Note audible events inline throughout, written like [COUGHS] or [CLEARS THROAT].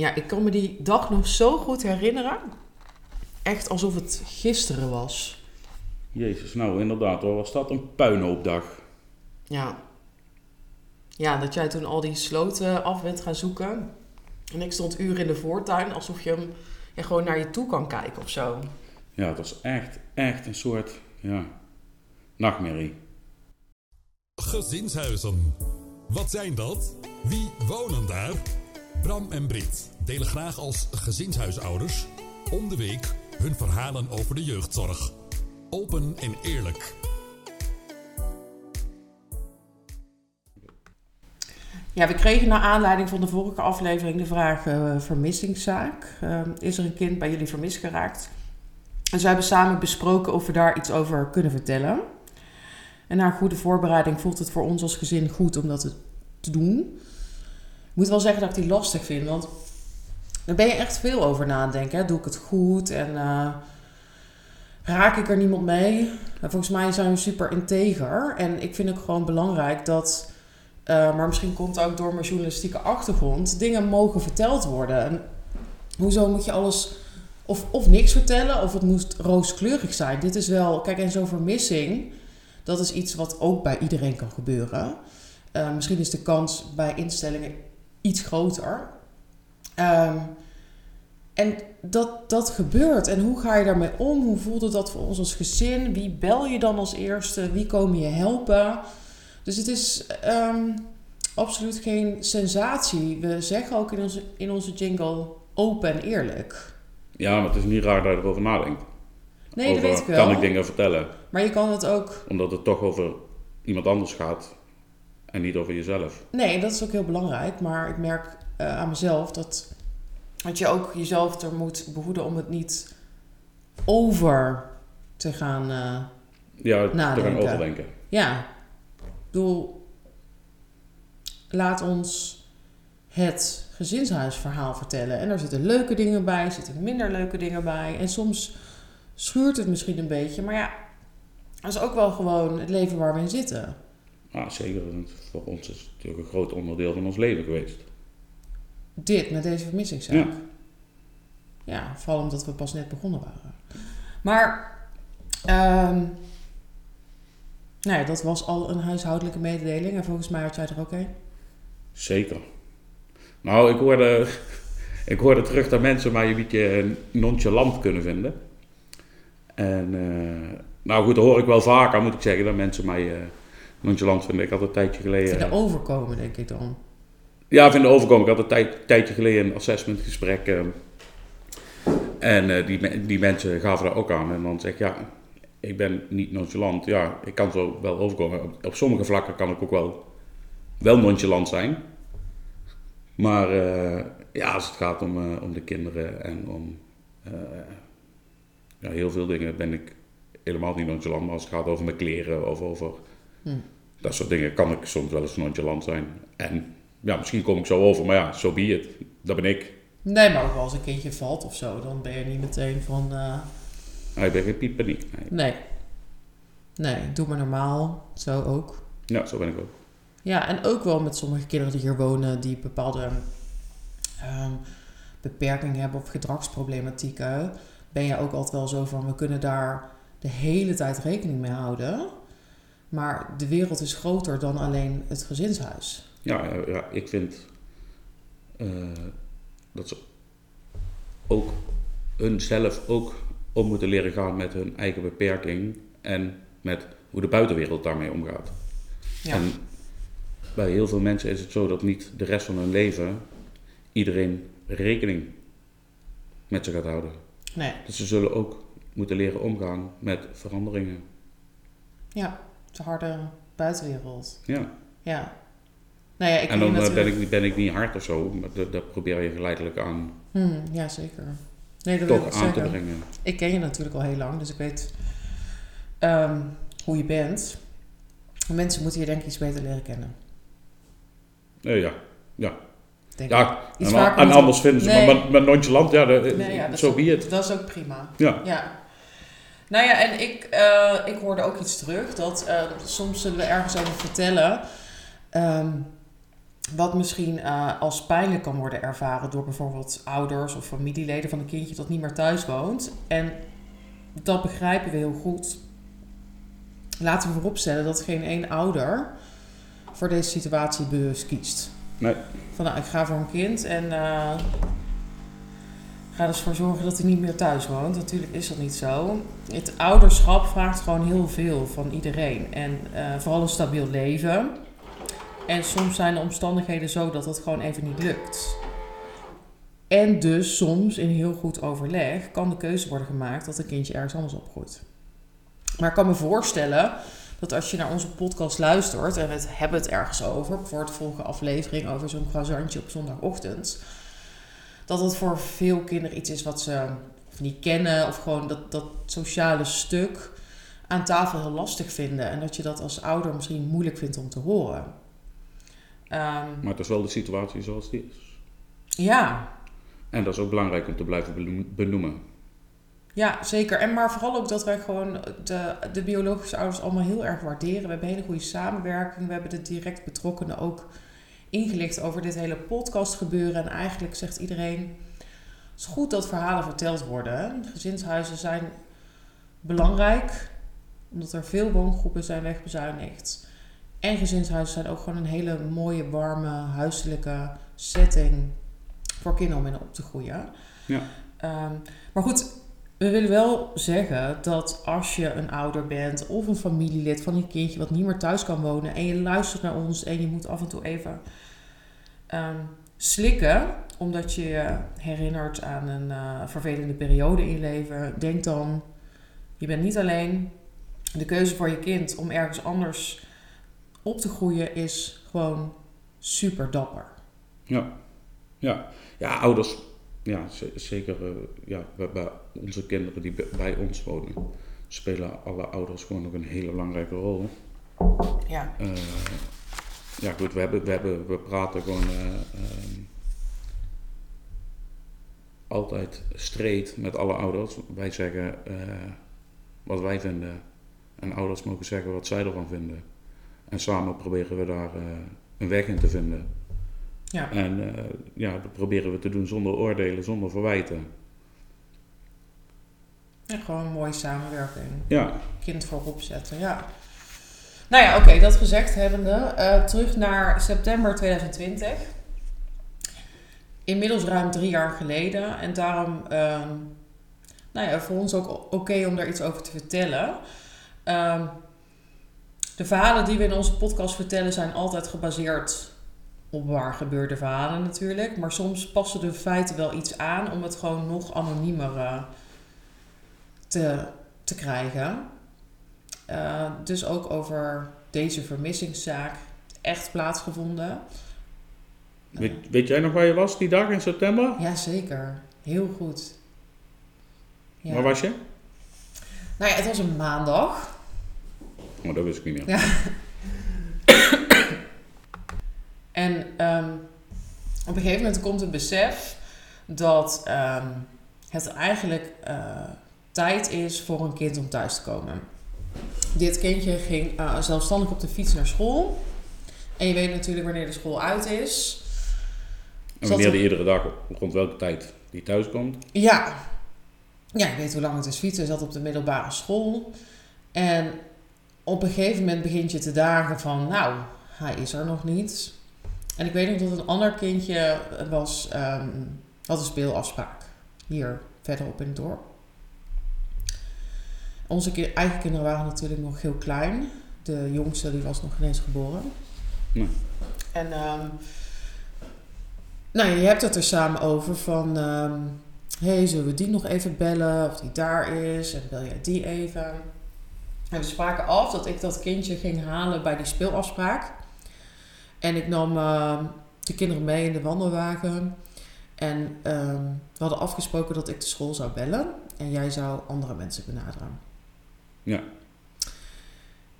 ja, ik kan me die dag nog zo goed herinneren. Echt alsof het gisteren was. Jezus, nou inderdaad hoor, was dat een puinhoopdag. Ja. Ja, dat jij toen al die sloten af bent gaan zoeken. En ik stond uren in de voortuin alsof je hem ja, gewoon naar je toe kan kijken of zo. Ja, het was echt, echt een soort, ja, nachtmerrie. Gezinshuizen. Wat zijn dat? Wie wonen daar? Bram en Brit delen graag als gezinshuisouders om de week hun verhalen over de jeugdzorg. Open en eerlijk. Ja, we kregen naar aanleiding van de vorige aflevering de vraag eh, vermissingszaak. Eh, is er een kind bij jullie vermist geraakt? En ze hebben samen besproken of we daar iets over kunnen vertellen. En na goede voorbereiding voelt het voor ons als gezin goed om dat te doen. Ik moet wel zeggen dat ik die lastig vind, want daar ben je echt veel over nadenken. Hè? Doe ik het goed en eh, raak ik er niemand mee? volgens mij zijn we super integer en ik vind het gewoon belangrijk dat uh, maar misschien komt het ook door mijn journalistieke achtergrond, dingen mogen verteld worden. En hoezo moet je alles of, of niks vertellen, of het moet rooskleurig zijn? Dit is wel, kijk, en zo'n vermissing, dat is iets wat ook bij iedereen kan gebeuren. Uh, misschien is de kans bij instellingen iets groter. Um, en dat, dat gebeurt. En hoe ga je daarmee om? Hoe voelde dat voor ons als gezin? Wie bel je dan als eerste? Wie komen je helpen? Dus het is um, absoluut geen sensatie. We zeggen ook in onze, in onze jingle open en eerlijk. Ja, maar het is niet raar dat je erover nadenkt. Nee, over, dat weet ik wel. Kan ik dingen vertellen? Maar je kan het ook... Omdat het toch over iemand anders gaat en niet over jezelf. Nee, dat is ook heel belangrijk. Maar ik merk uh, aan mezelf dat, dat je ook jezelf er moet behoeden om het niet over te gaan uh, Ja, nadenken. te gaan overdenken. Ja, bedoel, laat ons het gezinshuisverhaal vertellen. En daar zitten leuke dingen bij, zitten minder leuke dingen bij. En soms schuurt het misschien een beetje, maar ja, dat is ook wel gewoon het leven waar we in zitten. Ja, zeker. Voor ons is het natuurlijk een groot onderdeel van ons leven geweest. Dit, met deze vermissingszaak. Ja. Ja, vooral omdat we pas net begonnen waren. Maar, um, nou ja, dat was al een huishoudelijke mededeling. En volgens mij had jij er ook een. Zeker. Nou, ik hoorde, [LAUGHS] ik hoorde terug dat mensen mij een beetje nonchalant kunnen vinden. En uh, nou goed, dat hoor ik wel vaker, moet ik zeggen, dat mensen mij uh, nonchalant vinden. Ik had een tijdje geleden... Vinden overkomen, denk ik dan. Ja, vinden overkomen. Ik had een tijd, tijdje geleden een assessmentgesprek. Uh, en die, die mensen gaven daar ook aan. En dan zeg ik, ja, ik ben niet nonchalant. Ja, ik kan zo wel overkomen. Op, op sommige vlakken kan ik ook wel, wel nonchalant zijn. Maar uh, ja, als het gaat om, uh, om de kinderen en om ja, heel veel dingen ben ik helemaal niet nonchalant. Maar als het gaat over mijn kleren of over hm. dat soort dingen kan ik soms wel eens nonchalant zijn. En ja, misschien kom ik zo over, maar ja, zo so be it. Dat ben ik. Nee, maar ook als een kindje valt of zo, dan ben je niet meteen van... Nee, ik ben geen pieppaniek. Nee. nee. Nee, doe maar normaal. Zo ook. Ja, zo ben ik ook. Ja, en ook wel met sommige kinderen die hier wonen, die bepaalde um, beperkingen hebben of gedragsproblematieken, ben je ook altijd wel zo van, we kunnen daar de hele tijd rekening mee houden. Maar de wereld is groter dan alleen het gezinshuis. Ja, ja ik vind uh, dat ze ook hun zelf ook om moeten leren gaan met hun eigen beperking en met hoe de buitenwereld daarmee omgaat. Ja. En bij heel veel mensen is het zo dat niet de rest van hun leven iedereen rekening met ze gaat houden. Nee. Dus ze zullen ook moeten leren omgaan met veranderingen. Ja, de harde buitenwereld. Ja. Ja. Nou ja ik en dan natuurlijk... ben, ik, ben ik niet hard of zo, maar dat, dat probeer je geleidelijk aan. Hmm, ja, zeker. Nee, dat toch wil ik aan zeggen. te brengen. Ik ken je natuurlijk al heel lang, dus ik weet um, hoe je bent. Mensen moeten je denk ik iets beter leren kennen. Uh, ja, ja. Denk ja, en, met- anders vinden ze Nee. maar, maar, maar nonchalant, ja, dat- Nee, ja, zo be it. dat is ook prima. Ja. Ja. Nou ja, en ik, eh, ik hoorde ook iets terug. Dat eh, soms zullen we ergens over vertellen. ehm, wat misschien eh, als pijnlijk kan worden ervaren door bijvoorbeeld ouders of familieleden van een kindje dat niet meer thuis woont. En dat begrijpen we heel goed. Laten we vooropstellen dat geen één ouder voor deze situatie bewust kiest. Nee. Van nou, ik ga voor een kind en ga er dus voor zorgen dat hij niet meer thuis woont. Natuurlijk is dat niet zo. Het ouderschap vraagt gewoon heel veel van iedereen. En eh, vooral een stabiel leven. En soms zijn de omstandigheden zo dat het gewoon even niet lukt. En dus soms in heel goed overleg kan de keuze worden gemaakt dat een kindje ergens anders opgroeit. Maar ik kan me voorstellen dat als je naar onze podcast luistert en we hebben het ergens over, bijvoorbeeld de volgende aflevering over zo'n croissantje op zondagochtend, dat het voor veel kinderen iets is wat ze of niet kennen of gewoon dat, dat sociale stuk aan tafel heel lastig vinden en dat je dat als ouder misschien moeilijk vindt om te horen. Ehm, Maar het is wel de situatie zoals die is. ja, En dat is ook belangrijk om te blijven beno- benoemen. Ja, zeker. En maar vooral ook dat wij gewoon de, de biologische ouders allemaal heel erg waarderen. We hebben hele goede samenwerking. We hebben de direct betrokkenen ook ingelicht over dit hele podcast gebeuren. En eigenlijk zegt iedereen, het is goed dat verhalen verteld worden. Gezinshuizen zijn belangrijk, omdat er veel woongroepen zijn wegbezuinigd. En gezinshuizen zijn ook gewoon een hele mooie, warme, huiselijke setting voor kinderen om in op te groeien. Ja. Ehm, maar goed, we willen wel zeggen dat als je een ouder bent of een familielid van een kindje wat niet meer thuis kan wonen en je luistert naar ons en je moet af en toe even ehm, slikken omdat je je herinnert aan een eh, vervelende periode in je leven, denk dan, je bent niet alleen. De keuze voor je kind om ergens anders op te groeien is gewoon super dapper. Ja, ja. ja ouders, ja, zeker uh, ja, onze kinderen die bij- ons wonen, spelen alle ouders gewoon ook een hele belangrijke rol. Ja. Uh, ja, goed, we, hebben, we, hebben, we praten gewoon uh, um, altijd streed met alle ouders. Wij zeggen uh, wat wij vinden en ouders mogen zeggen wat zij ervan vinden. En samen proberen we daar uh, een weg in te vinden. Ja. En uh, ja, dat proberen we te doen zonder oordelen, zonder verwijten. Ja, gewoon een mooie samenwerking. Ja. Kind voorop zetten, ja. Nou ja, oké, okay, dat gezegd hebbende. Uh, terug naar september 2020. Inmiddels ruim drie jaar geleden. En daarom, uh, nou ja, voor ons ook oké okay om daar iets over te vertellen. Uh, de verhalen die we in onze podcast vertellen zijn altijd gebaseerd op waar gebeurde verhalen natuurlijk. Maar soms passen de feiten wel iets aan om het gewoon nog anoniemer uh, te, te krijgen. Uh, dus ook over deze vermissingszaak echt plaatsgevonden. Weet, weet, jij nog waar je was die dag in september? Jazeker, heel goed. Ja. Waar was je? Nou ja, het was een maandag. Oh, dat wist ik niet meer. Ja. [COUGHS] en um, op een gegeven moment komt het besef dat um, het eigenlijk uh, tijd is voor een kind om thuis te komen. Dit kindje ging uh, zelfstandig op de fiets naar school. En je weet natuurlijk wanneer de school uit is. En wanneer die iedere dag, rond welke tijd die thuis komt? Ja. Ja, ik weet hoe lang het is fietsen. Hij zat op de middelbare school. En op een gegeven moment begint je te dagen van, nou, hij is er nog niet. En ik weet nog dat een ander kindje was, um, had een speelafspraak. Hier verderop in het dorp. Onze eigen kinderen waren natuurlijk nog heel klein. De jongste die was nog ineens geboren. Nee. En um, nou, je hebt het er samen over van... Um, hey, zullen we die nog even bellen? Of die daar is? En bel jij die even? En we spraken af dat ik dat kindje ging halen bij die speelafspraak. En ik nam uh, de kinderen mee in de wandelwagen. En we hadden afgesproken dat ik de school zou bellen. En jij zou andere mensen benaderen. Ja.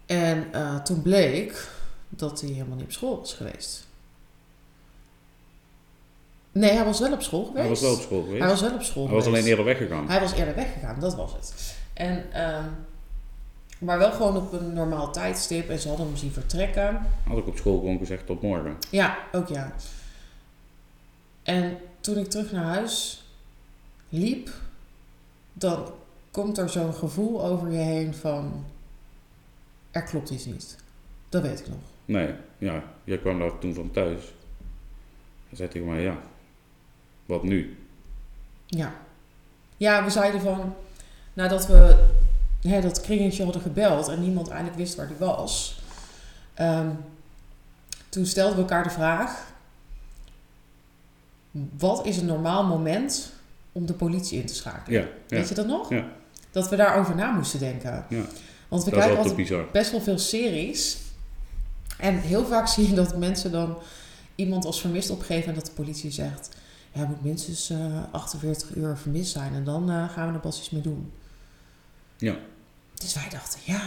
En uh, toen bleek dat hij helemaal niet op school was geweest. Nee, hij was wel op school geweest. Hij was wel op school geweest. Hij was wel op school Hij was alleen eerder weggegaan. Hij was eerder weggegaan, dat was het. En uh, Maar wel gewoon op een normaal tijdstip. En ze hadden hem zien vertrekken. Had ik op school gewoon gezegd tot morgen. Ja, ook ja. En toen ik terug naar huis liep, dan komt er zo'n gevoel over je heen van er klopt iets niet. Dat weet ik nog. Nee, ja, jij kwam daar toen van thuis. Hij zei tegen mij, ja, wat nu? Ja. Ja, we zeiden van, nadat we hè, dat kringetje hadden gebeld en niemand eigenlijk wist waar die was, ehm, toen stelden we elkaar de vraag: wat is een normaal moment om de politie in te schakelen? Ja, ja. Weet je dat nog? Ja. Dat we daarover na moesten denken. Ja. Want we dat kijken altijd bizar. best wel veel series. En heel vaak zie je dat mensen dan iemand als vermist opgeven en dat de politie zegt: Ja, hij moet minstens eh, 48 uur vermist zijn en dan eh, gaan we er pas iets mee doen. Ja. Dus wij dachten: Ja,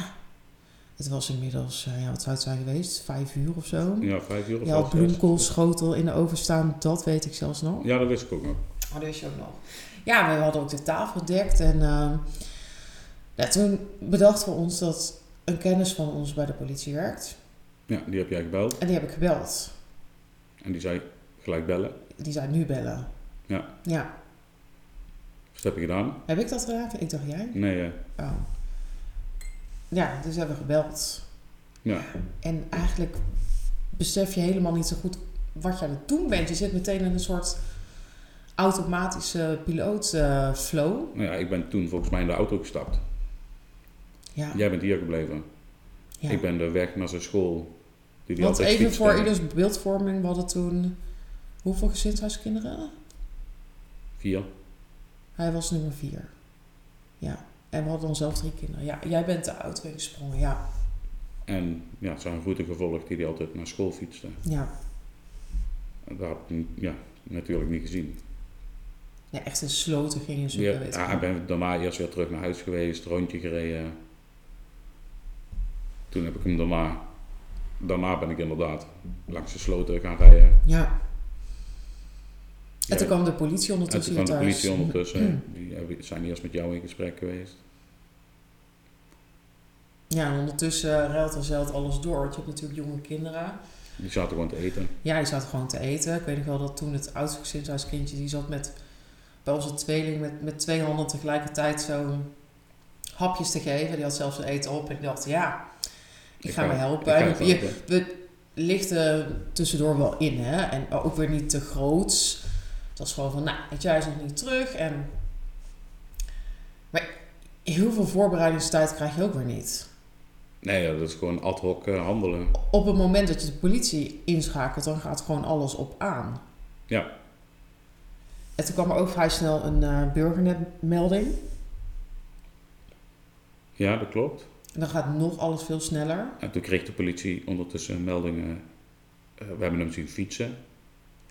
het was inmiddels, eh, ja, wat zou het zijn geweest? Vijf uur of zo. Ja, vijf uur of Je had half zes. bloemkoolschotel in de oven staan, dat weet ik zelfs nog. Ja, dat wist ik ook nog. Oh, dat wist je ook nog. Ja, we hadden ook de tafel gedekt. En ja, toen bedachten we ons dat een kennis van ons bij de politie werkt. Ja, die heb jij gebeld. En die heb ik gebeld. En die zei, gelijk bellen. Die zei nu bellen. Ja. Ja. Dus dat heb je gedaan? Heb ik dat gedaan? Ik dacht jij? Nee, eh, Oh. Ja, dus hebben we gebeld. ja. En eigenlijk besef je helemaal niet zo goed wat je aan het doen bent. Je zit meteen in een soort automatische pilootflow. Nou ja, ik ben toen volgens mij in de auto gestapt. Ja. Jij bent hier gebleven. ja. Ik ben de weg naar zijn school. Die die Want altijd even voor ieders beeldvorming, we hadden toen hoeveel gezinshuiskinderen? Vier. Hij was nummer vier. Ja. En we hadden dan zelf drie kinderen. Ja, jij bent de auto ingesprongen. Ja. En ja, zijn route gevolgd die hij altijd naar school fietste. Ja. Dat heb ik ja, natuurlijk niet gezien. ja echt in sloten ging je zoeken. Ja, ik ben daarna eerst weer terug naar huis geweest, rondje gereden. Toen heb ik hem daarna, daarna ben ik inderdaad langs de sloten gaan rijden. ja. En toen kwam de politie en ondertussen toen kwam de politie ondertussen. Die hebben- zijn eerst met jou in gesprek geweest. Ja, en ondertussen ruilt en zeilt alles door. Want je hebt natuurlijk jonge kinderen. Die zaten gewoon te eten. Ja, die zat gewoon te eten. Ik weet nog wel dat toen het oudste die zat met, bij onze tweeling met, met twee handen tegelijkertijd zo hapjes te geven. Die had zelfs zijn eten op en die dacht, ja, ik, ga, me helpen. En het je, helpen. we lichten tussendoor wel in, hè. En ook weer niet te groots. Het was gewoon van, nou, weet je, hij is nog niet terug. En... Maar heel veel voorbereidingstijd krijg je ook weer niet. Nee, ja, dat is gewoon ad hoc eh, handelen. Op het moment dat je de politie inschakelt, dan gaat gewoon alles op aan. Ja. En toen kwam er ook vrij snel een eh, burgernetmelding. Ja, dat klopt. En dan gaat nog alles veel sneller. En toen kreeg de politie ondertussen meldingen. eh, we hebben hem zien fietsen.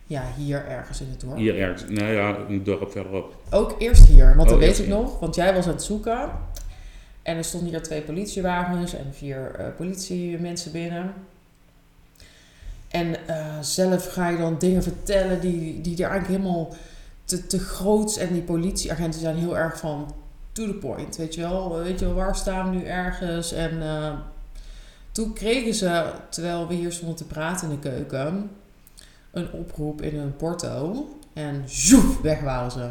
Ja, hier ergens in het dorp. Hier ergens, nou ja, een dorp verderop. Ook eerst hier, want dat Oh, weet ik hier. nog. Want jij was aan het zoeken. En er stonden hier twee politiewagens en vier eh, politiemensen binnen. En eh, zelf ga je dan dingen vertellen die, die er eigenlijk helemaal te, te groots. En die politieagenten zijn heel erg van to the point. Weet je wel, weet je wel waar staan we nu ergens? En eh, toen kregen ze, terwijl we hier stonden te praten in de keuken, een oproep in een porto. En zoef, weg waren ze.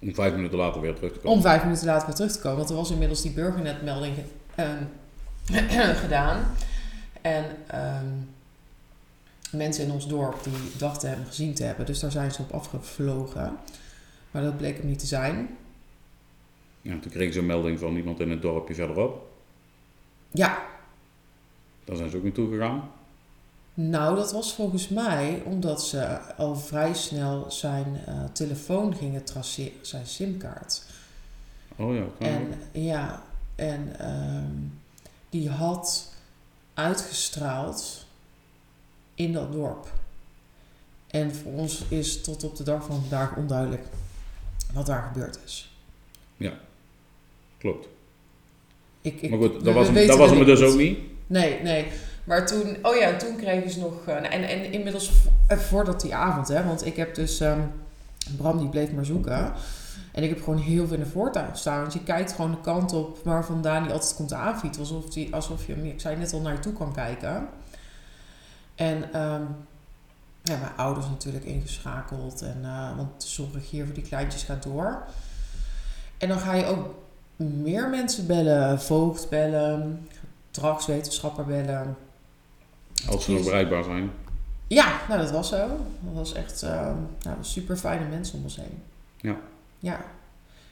Om vijf minuten later weer terug te komen. Om vijf minuten later weer terug te komen. Want er was inmiddels die burgernetmelding ge- ehm, [CLEARS THROAT] gedaan. En ehm, mensen in ons dorp die dachten hem gezien te hebben. Dus daar zijn ze op afgevlogen. Maar dat bleek hem niet te zijn. Ja, toen kregen ze een melding van iemand in het dorpje verderop. Ja, Daar zijn ze ook naartoe gegaan. nou dat was volgens mij omdat ze al vrij snel zijn eh, telefoon gingen traceren. Zijn simkaart. Oh ja, kan En ook. ja, en ehm, die had uitgestraald in dat dorp. En voor ons is tot op de dag van vandaag onduidelijk wat daar gebeurd is. Klopt. Ik, ik, Maar goed, dat was, hem, weten dat was hem dus ook niet. Nee, nee. Maar toen, oh ja, toen kregen ze nog. eh, en, en inmiddels, eh, voordat die avond, hè, want ik heb dus. ehm, Bram die bleef maar zoeken. En ik heb gewoon heel veel in de voortuin gestaan. Want je kijkt gewoon de kant op waar vandaan die altijd komt aanfietsen. Alsof, die, alsof je, ik zei net al, naar je toe kan kijken. En ehm, ja, mijn ouders natuurlijk ingeschakeld. En, uh, want de zorg hier voor die kleintjes gaat door. En dan ga je ook meer mensen bellen. Voogd bellen. Gedragswetenschapper bellen. Als ze nog bereikbaar zijn. Ja, nou dat was zo. Dat was echt uh, nou, super fijne mensen om ons heen. Ja. Ja,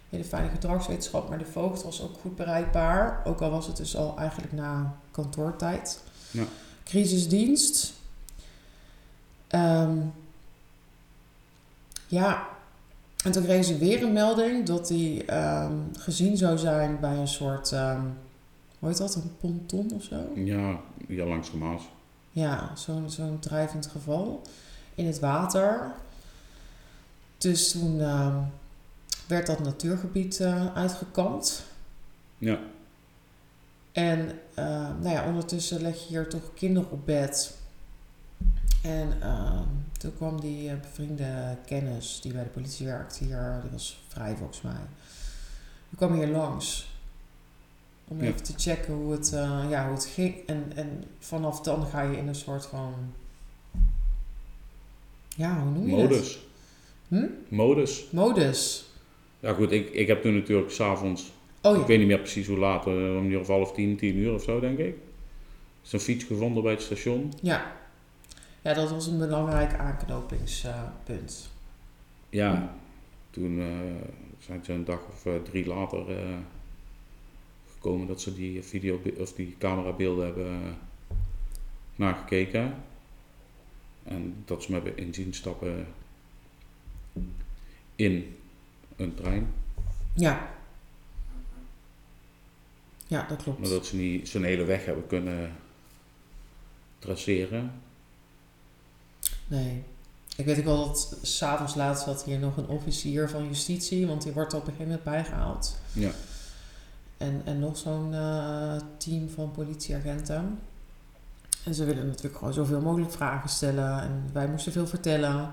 hele fijne gedragswetenschap. Maar de voogd was ook goed bereikbaar. Ook al was het dus al eigenlijk na kantoortijd. Ja. Crisisdienst. Um, ja, en toen kregen ze weer een melding dat hij um, gezien zou zijn bij een soort, um, hoe heet dat, een ponton of zo? Ja, ja langs de Maas. Ja, zo'n zo'n drijvend geval in het water. Dus toen werd dat natuurgebied uh, uitgekampt. Ja. En uh, nou ja, ondertussen leg je hier toch kinderen op bed. En uh, toen kwam die bevriende kennis die bij de politie werkt hier, die was vrij volgens mij. Die kwam hier langs. Om Ja. even te checken hoe het, ja, hoe het ging. En, en vanaf dan ga je in een soort van. Ja, hoe noem je het? Modus. Hm? Modus. Modus. Ja goed, ik, ik heb toen natuurlijk s'avonds, Oh ja. ik weet niet meer precies hoe laat, eh, om half tien, tien uur of zo denk ik. Is een fiets gevonden bij het station. Ja. Ja, dat was een belangrijk aanknopingspunt. Ja, toen eh, zijn ze een dag of eh, drie later eh, gekomen dat ze die video of die camerabeelden hebben nagekeken. En dat ze me hebben inzien stappen in een trein. ja. Ja, dat klopt. Maar dat ze niet zijn hele weg hebben kunnen traceren. Nee. Ik weet ook wel dat s'avonds laat zat hier nog een officier van justitie, want die wordt op een gegeven moment bijgehaald. Ja. En, en nog zo'n eh, team van politieagenten. En ze willen natuurlijk gewoon zoveel mogelijk vragen stellen. En wij moesten veel vertellen.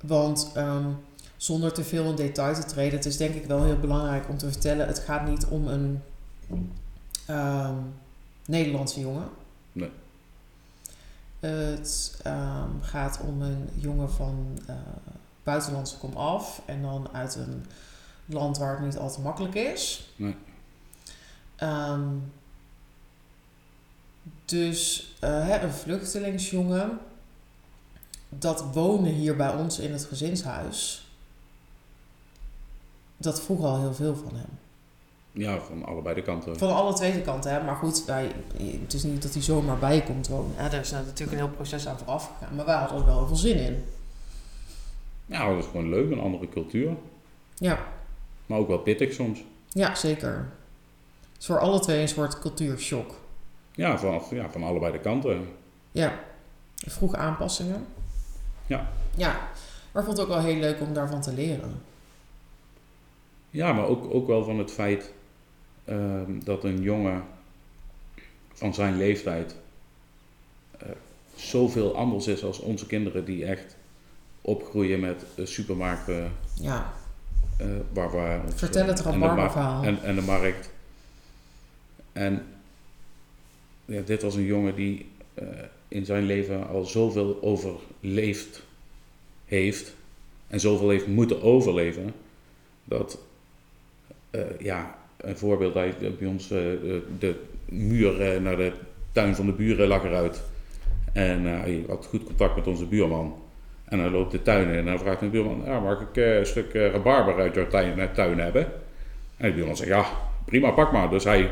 Want ehm, zonder te veel in detail te treden, het is denk ik wel heel belangrijk om te vertellen: het gaat niet om een ehm, Nederlandse jongen. Nee. Het ehm, gaat om een jongen van eh, buitenlandse komaf en dan uit een land waar het niet al te makkelijk is. Nee. Ehm, dus hè, een vluchtelingsjongen, dat wonen hier bij ons in het gezinshuis, dat vroeg al heel veel van hem. Ja, van allebei de kanten. Van alle twee kanten, hè. maar goed, wij, het is niet dat hij zomaar bij komt wonen. Hè. Daar is natuurlijk een heel proces aan vooraf gegaan, maar wij hadden er wel heel veel zin in. Ja, dat is gewoon leuk, een andere cultuur. Ja, Maar ook wel pittig soms. ja zeker. Het is voor alle twee een soort cultuurshock. Ja, van, ja, van allebei de kanten. Ja, vroege aanpassingen. Ja. Ja, maar ik vond het ook wel heel leuk om daarvan te leren. Ja, maar ook, ook wel van het feit ehm, dat een jongen van zijn leeftijd eh, zoveel anders is als onze kinderen die echt opgroeien met eh, supermarkten Ja, eh, waar we Vertel het eh, en En, en de markt. En ja, dit was een jongen die eh, in zijn leven al zoveel overleefd heeft en zoveel heeft moeten overleven, dat eh, ja, een voorbeeld, hij, bij ons eh, de, de muur eh, naar de tuin van de buren lag eruit. En eh, hij had goed contact met onze buurman. En hij loopt de tuin in en hij vraagt de buurman, ja, mag ik eh, een stuk eh, rabarber uit jouw tuin, eh, tuin hebben? En de buurman zegt, ja, prima, pak maar. Dus hij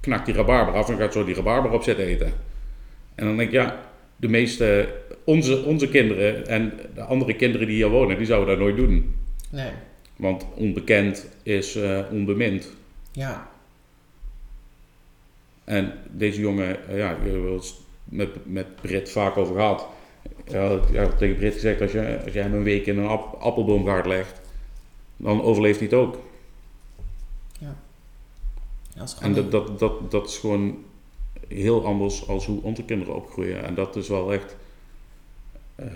knakt die rabarber af en gaat zo die rabarber op zitten eten. En dan denk ik, ja, de meeste, onze, onze kinderen en de andere kinderen die hier wonen, die zouden dat nooit doen. nee. Want onbekend is eh, onbemind. Ja, En deze jongen, eh, ja, ik heb er eens met, met Brit vaak over gehad. Ja, ik heb tegen Brit gezegd, als je, als je hem een week in een ap- appelboomgaard legt, dan overleeft hij het ook. dat is En dat, dat, dat, dat is gewoon heel anders als hoe onze kinderen opgroeien. En dat is wel echt eh,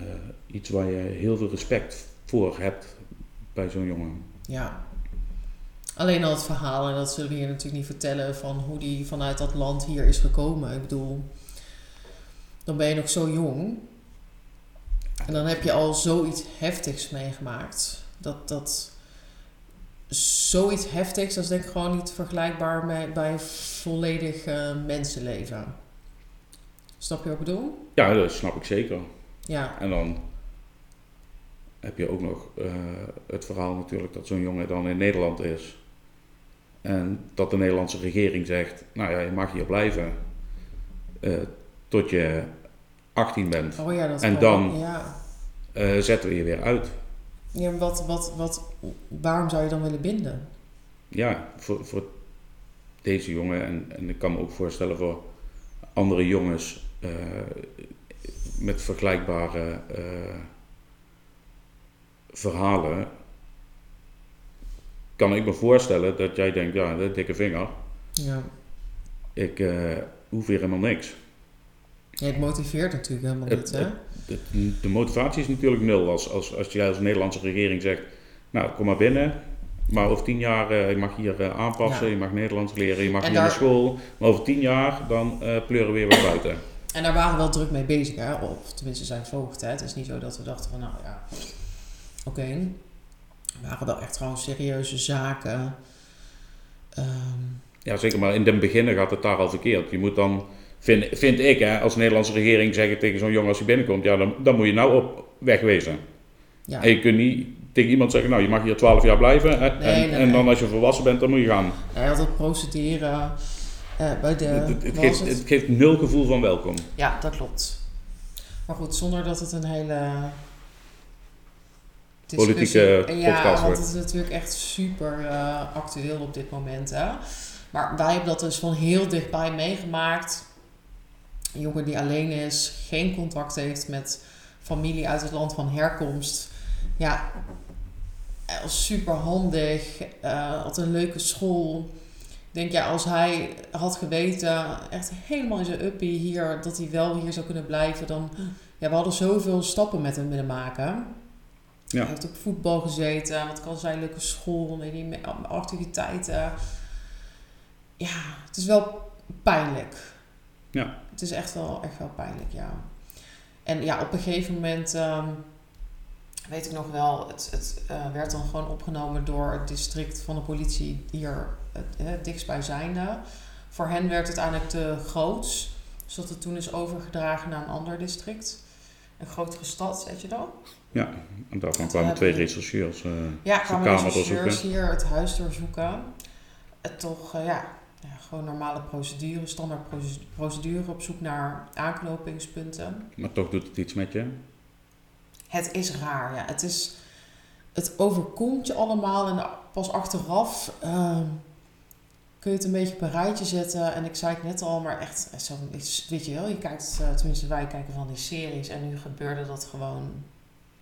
iets waar je heel veel respect voor hebt bij zo'n jongen. Ja. Alleen al het verhaal, en dat zullen we hier natuurlijk niet vertellen, van hoe die vanuit dat land hier is gekomen. Ik bedoel, dan ben je nog zo jong. En dan heb je al zoiets heftigs meegemaakt. Dat, dat zoiets heftigs, dat is denk ik gewoon niet vergelijkbaar met, bij een volledig eh, mensenleven. Snap je wat ik bedoel? Ja, dat snap ik zeker. Ja, En dan heb je ook nog eh, het verhaal natuurlijk dat zo'n jongen dan in Nederland is. En dat de Nederlandse regering zegt, nou ja, je mag hier blijven eh, tot je 18 bent. oh ja, dat En dan- Ja. Eh, zetten we je weer uit. ja wat, wat, wat, waarom zou je dan willen binden? Ja, voor, voor deze jongen en, en ik kan me ook voorstellen voor andere jongens eh, met vergelijkbare verhalen. Kan ik me voorstellen dat jij denkt, ja, de dikke vinger, Ja. ik eh, hoef hier helemaal niks. Ja, het motiveert natuurlijk helemaal Het- niet, hè? De, de motivatie is natuurlijk nul als, als, als jij als Nederlandse regering zegt, nou kom maar binnen, maar over tien jaar, eh, je mag hier eh, aanpassen, Ja. je mag Nederlands leren, je mag En hier naar school, maar over tien jaar dan pleuren we weer weer buiten. En daar waren we wel druk mee bezig, hè? Of tenminste zijn voogd, hè? Het is niet zo dat we dachten van, nou ja, oké. Waren wel echt gewoon serieuze zaken. Ehm, Ja, zeker, maar in den beginnen gaat het daar al verkeerd. Je moet dan, vind, vind ik, hè, als Nederlandse regering zeggen tegen zo'n jongen als hij binnenkomt, ja, dan, dan moet je nou op wegwezen. ja. En je kunt niet tegen iemand zeggen, nou, je mag hier twaalf jaar blijven hè, Nee, en, nee, en nee. dan als je volwassen bent, dan moet je gaan. Hij had het procederen eh, bij de... het, het, geeft, het geeft nul gevoel van welkom. Ja, dat klopt. Maar goed, zonder dat het een hele... Politieke discussie- Ja, podcast want wordt. het is natuurlijk echt super eh, actueel op dit moment. Hè? Maar wij hebben dat dus van heel dichtbij meegemaakt. Een jongen die alleen is, geen contact heeft met familie uit het land van herkomst. Ja, was super handig, eh, had een leuke school. Ik denk, ja, als hij had geweten, echt helemaal in zijn uppie hier, dat hij wel hier zou kunnen blijven, dan... Ja, we hadden zoveel stappen met hem willen maken. Ja. Hij heeft op voetbal gezeten, wat kan zijn, leuke school, weet activiteiten. Ja, het is wel pijnlijk. Ja. Het is echt wel, echt wel pijnlijk, ja. En ja, op een gegeven moment, ehm, weet ik nog wel, het, het eh, werd dan gewoon opgenomen door het district van de politie hier het, het dichtstbijzijnde. Voor hen werd het eigenlijk te groot, dus dat het toen is overgedragen naar een ander district. Een grotere stad, weet je dat? Ja, en daarvan kwamen hebben twee we- rechercheurs. eh, Ja, kwamen rechercheurs hier het huis doorzoeken. Het toch, eh, ja, ja, gewoon normale procedure, standaard proce- procedure op zoek naar aanknopingspunten. maar toch doet het iets met je. Het is raar, ja. Het is, het overkomt je allemaal en pas achteraf ehm, kun je het een beetje op een rijtje zetten. En ik zei het net al, maar echt, zo, weet je wel, je kijkt, eh, tenminste wij kijken van die series en nu gebeurde dat gewoon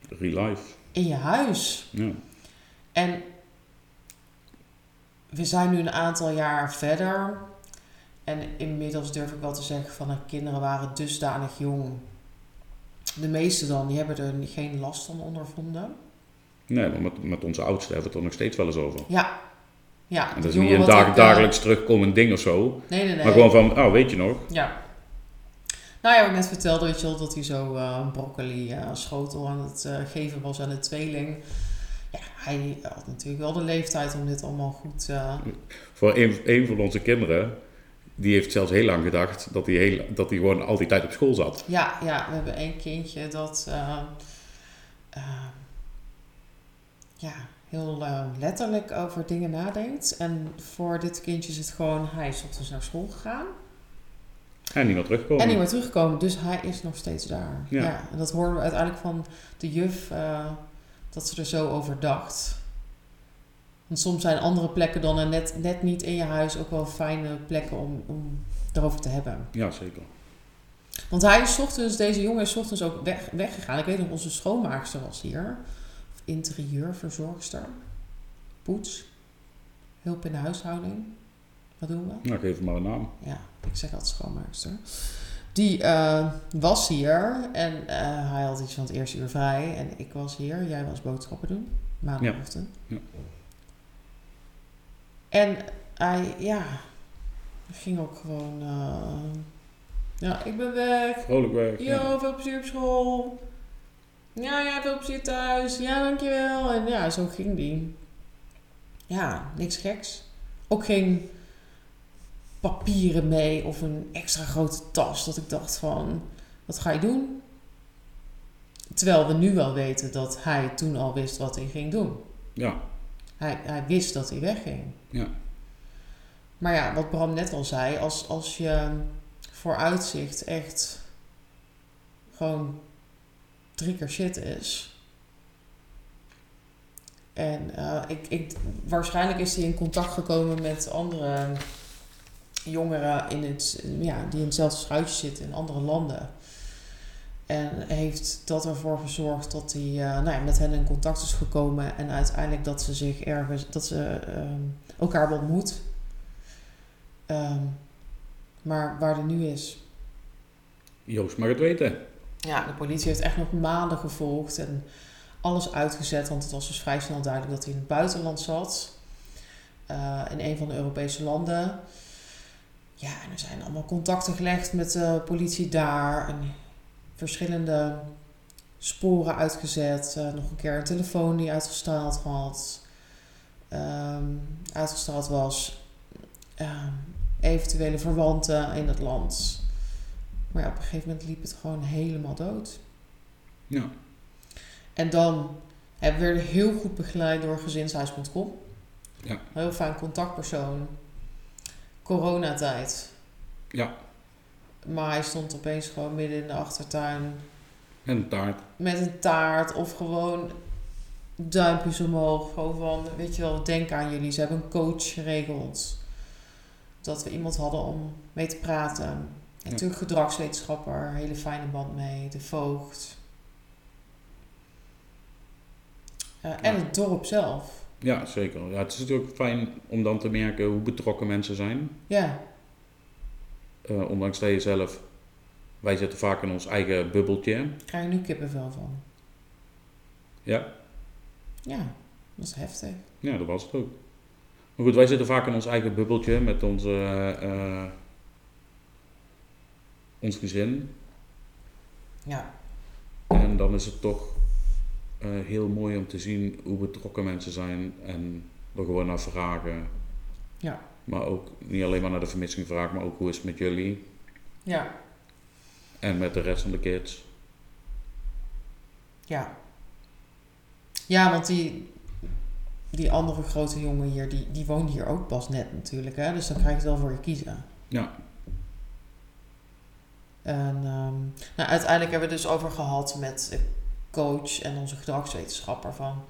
Real life. in je huis. Ja. En we zijn nu een aantal jaar verder. En inmiddels durf ik wel te zeggen van de kinderen waren dusdanig jong. De meeste dan, die hebben er geen last van ondervonden. Nee, maar met, met onze oudste hebben we het er nog steeds wel eens over. Ja. Ja, En dat is niet een dag, eh, dagelijks terugkomend ding of zo. Nee, nee, nee. Maar gewoon van, oh, weet je nog? Ja. Nou ja, wat ik net vertelde, weet je wel, dat hij zo eh, een broccoli eh, schotel aan het eh, geven was aan de tweeling. Ja, hij had natuurlijk wel de leeftijd om dit allemaal goed... Voor een, een van onze kinderen, die heeft zelfs heel lang gedacht dat hij, heel, dat hij gewoon al die tijd op school zat. Ja, ja, we hebben één kindje dat ja, heel letterlijk over dingen nadenkt. En voor dit kindje is het gewoon, hij is ochtends naar school gegaan En niet meer terugkomen. en niet meer teruggekomen. Dus hij is nog steeds daar. Ja. Ja. en dat hoorden we uiteindelijk van de juf, eh, dat ze er zo over dacht. Want soms zijn andere plekken dan en net, net niet in je huis ook wel fijne plekken om, om erover te hebben. Ja, zeker. Want hij is 's ochtends, deze jongen is 's ochtends ook weg, weggegaan. Ik weet nog, onze schoonmaakster was hier. Interieurverzorgster. Poets. Hulp in de huishouding. Wat doen we? Nou, geef hem maar een naam. Ja, ik zeg altijd schoonmaakster. die eh, was hier en eh, hij had iets van het eerste uur vrij. En ik was hier, jij was boodschappen doen, maandagochtend. Ja. En hij, ja, ging ook gewoon, eh, ja, ik ben weg. Vrolijk weg. Yo, veel plezier op school. Ja, ja, veel plezier thuis. Ja, dankjewel. En ja, zo ging die. Ja, niks geks. Ook geen papieren mee of een extra grote tas. Dat ik dacht van, wat ga je doen? Terwijl we nu wel weten dat hij toen al wist wat hij ging doen. Ja, Hij, hij wist dat hij wegging. ja, Maar ja, wat Bram net al zei, als, als je vooruitzicht echt gewoon drie keer shit is. En eh, ik, ik, waarschijnlijk is hij in contact gekomen met andere jongeren in het, ja, die in hetzelfde schuitje zitten in andere landen. En heeft dat ervoor gezorgd dat hij eh, nou ja, met hen in contact is gekomen. En uiteindelijk dat ze zich ergens, dat ze ehm, elkaar ontmoet. Ehm, maar waar hij nu is. Joost mag het weten. Ja, de politie heeft echt nog maanden gevolgd en alles uitgezet. Want het was dus vrij snel duidelijk dat hij in het buitenland zat. eh, in een van de Europese landen. Ja, en er zijn allemaal contacten gelegd met de politie daar. En verschillende sporen uitgezet. Eh, nog een keer een telefoon die uitgestraald had. uitgestraald was. Ehm, eventuele verwanten in het land. Maar ja, op een gegeven moment liep het gewoon helemaal dood. Ja, En dan hebben we weer heel goed begeleid door gezinshuis.com. Ja. Een heel fijn contactpersoon. Coronatijd. ja. Maar hij stond opeens gewoon midden in de achtertuin En een taart. met een taart of gewoon duimpjes omhoog. Gewoon van, weet je wel, denk aan jullie. Ze hebben een coach geregeld. Dat we iemand hadden om mee te praten. En Ja. natuurlijk gedragswetenschapper, hele fijne band mee. De voogd. En het dorp zelf. Ja, zeker. Ja, het is natuurlijk fijn om dan te merken hoe betrokken mensen zijn. Ja, Eh, ondanks dat je zelf... Wij zitten vaak in ons eigen bubbeltje. krijg je nu kippenvel van. Ja, Ja, dat is heftig. ja, dat was het ook. Maar goed, wij zitten vaak in ons eigen bubbeltje met onze, eh, ons gezin. Ja, En dan is het toch eh, heel mooi om te zien hoe betrokken mensen zijn en er gewoon naar vragen. Ja. Maar ook niet alleen maar naar de vermissing vragen, maar ook hoe is het met jullie ja, en met de rest van de kids. ja. Ja, want die, die andere grote jongen hier, die, die woont hier ook pas net natuurlijk. Hè? Dus dan krijg je het wel voor je kiezen. Ja, En ehm, nou, uiteindelijk hebben we het dus over gehad met coach en onze gedragswetenschapper van...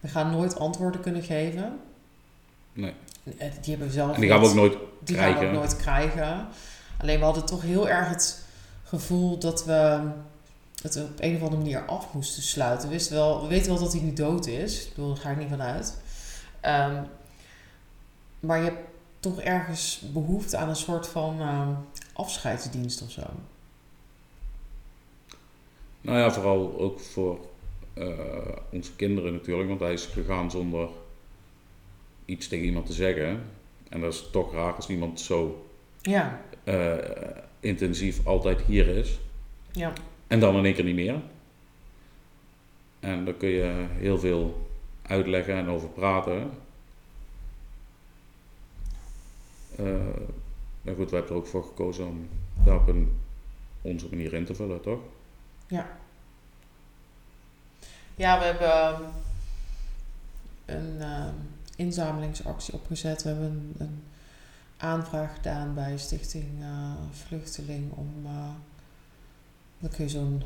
We gaan nooit antwoorden kunnen geven. nee. Eh, Die hebben we zelf En die gaan we ook nooit Die gaan we krijgen. ook nooit krijgen. Alleen we hadden toch heel erg het gevoel dat we het op een of andere manier af moesten sluiten. We, wisten wel, we weten wel dat hij nu dood is. Ik bedoel, daar ga ik niet van uit. Ehm, maar je hebt toch ergens behoefte aan een soort van ehm, afscheidsdienst of zo. Nou ja, vooral ook voor eh, onze kinderen natuurlijk, want hij is gegaan zonder iets tegen iemand te zeggen. En dat is toch raar als iemand zo Ja, eh, intensief altijd hier is. ja, En dan in één keer niet meer. En daar kun je heel veel uitleggen en over praten. Eh maar goed, we hebben er ook voor gekozen om daar op een, onze manier in te vullen, toch? Ja, we hebben ehm, een ehm, inzamelingsactie opgezet. We hebben een, een aanvraag gedaan bij Stichting eh, Vluchteling om uh, dan kun je zo'n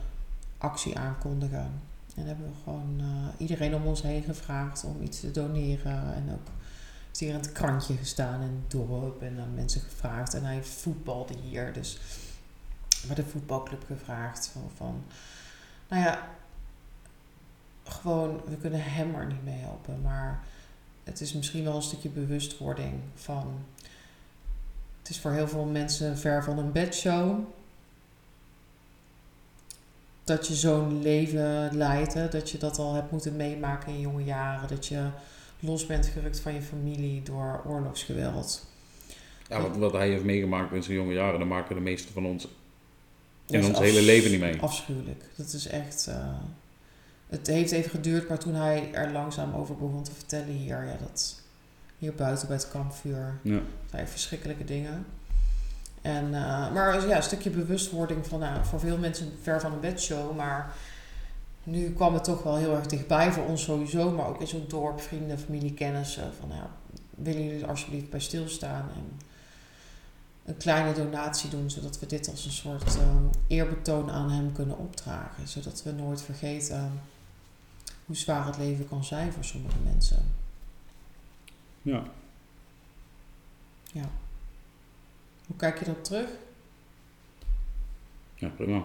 actie aankondigen. En hebben we gewoon uh, iedereen om ons heen gevraagd om iets te doneren. En ook is hier in het krantje gestaan in dorp en aan mensen gevraagd. En hij voetbalde hier, dus hebben de voetbalclub gevraagd van, van nou ja, gewoon, we kunnen hem er niet mee helpen, maar het is misschien wel een stukje bewustwording van. Het is voor heel veel mensen ver van een bedshow. dat je zo'n leven leidt. Dat je dat al hebt moeten meemaken in jonge jaren. Dat je los bent gerukt van je familie door oorlogsgeweld. Ja, wat, wat hij heeft meegemaakt in zijn jonge jaren, dat maken de meesten van ons in ons hele leven niet mee. Afschuwelijk. Dat is echt... eh, het heeft even geduurd, maar toen hij er langzaam over begon te vertellen hier... Ja, dat hier buiten bij het kampvuur... Ja. zijn verschrikkelijke dingen. En, eh, maar ja, een stukje bewustwording van, nou, voor veel mensen ver van een bedshow, maar nu kwam het toch wel heel erg dichtbij voor ons sowieso, maar ook in zo'n dorp, vrienden, familie, kennissen, van nou, willen jullie er alsjeblieft bij stilstaan en een kleine donatie doen, zodat we dit als een soort eh, eerbetoon aan hem kunnen opdragen, zodat we nooit vergeten hoe zwaar het leven kan zijn voor sommige mensen. Ja. Hoe kijk je daarop terug? ja, prima.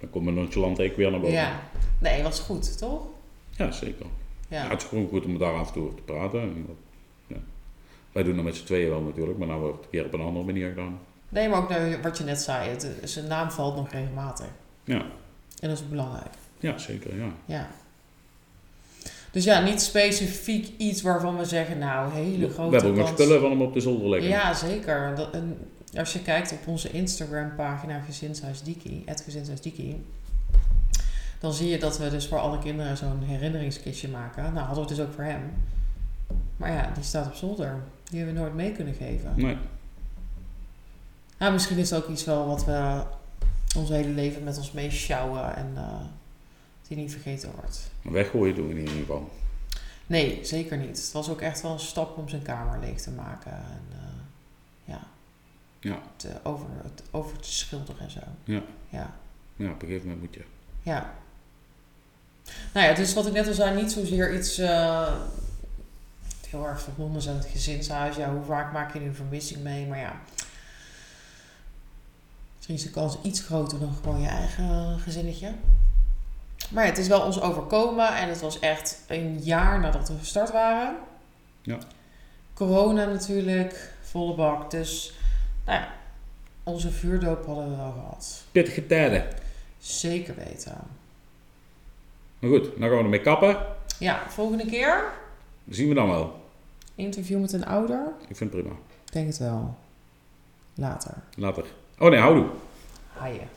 Dan komt mijn nonchalant ik weer naar boven. Ja, nee, was goed, toch? Ja, zeker. Ja. Ja. het is gewoon goed om daar af en toe over te praten. En dat- ja. Wij doen dat met z'n tweeën wel natuurlijk, maar nou wordt het een keer op een andere manier gedaan. Nee, maar ook naar wat je net zei, het, zijn naam valt nog regelmatig. Ja, En dat is belangrijk. ja zeker, ja. Ja. Dus ja, niet specifiek iets waarvan we zeggen, nou, hele We grote hebben ook nog spullen van hem op de zolder liggen. Ja, zeker. Dat, en als je kijkt op onze Instagram-pagina Gezinshuis Diki, het Gezinshuis Diki, dan zie je dat we dus voor alle kinderen zo'n herinneringskistje maken. Nou, hadden we het dus ook voor hem. Maar ja, die staat op zolder. Die hebben we nooit mee kunnen geven. Nee, Nou, misschien is het ook iets wel wat we ons hele leven met ons meeschouwen en eh die niet vergeten wordt. weggooien doen we niet in ieder geval. Nee, zeker niet. Het was ook echt wel een stap om zijn kamer leeg te maken en eh, ja, Ja. te, over, het, over te schilderen en zo. Ja. Ja. Ja, op een gegeven moment moet je. ja. Nou ja, dus wat ik net al zei, niet zozeer iets eh, heel erg verbonden aan het gezinshuis. Ja, hoe vaak maak je een vermissing mee? Maar ja, misschien is de kans iets groter dan gewoon je eigen gezinnetje. Maar ja, het is wel ons overkomen en het was echt een jaar nadat we gestart waren. Ja. Corona natuurlijk, volle bak. Dus nou ja, onze vuurdoop hadden we wel gehad. Pittige tijden. Zeker weten. Maar goed, dan gaan we ermee kappen. Ja, volgende keer Dat zien we dan wel. Interview met een ouder. Ik vind het prima. Ik denk het wel. Later. Later. Oh nee, houdoe. Haaien.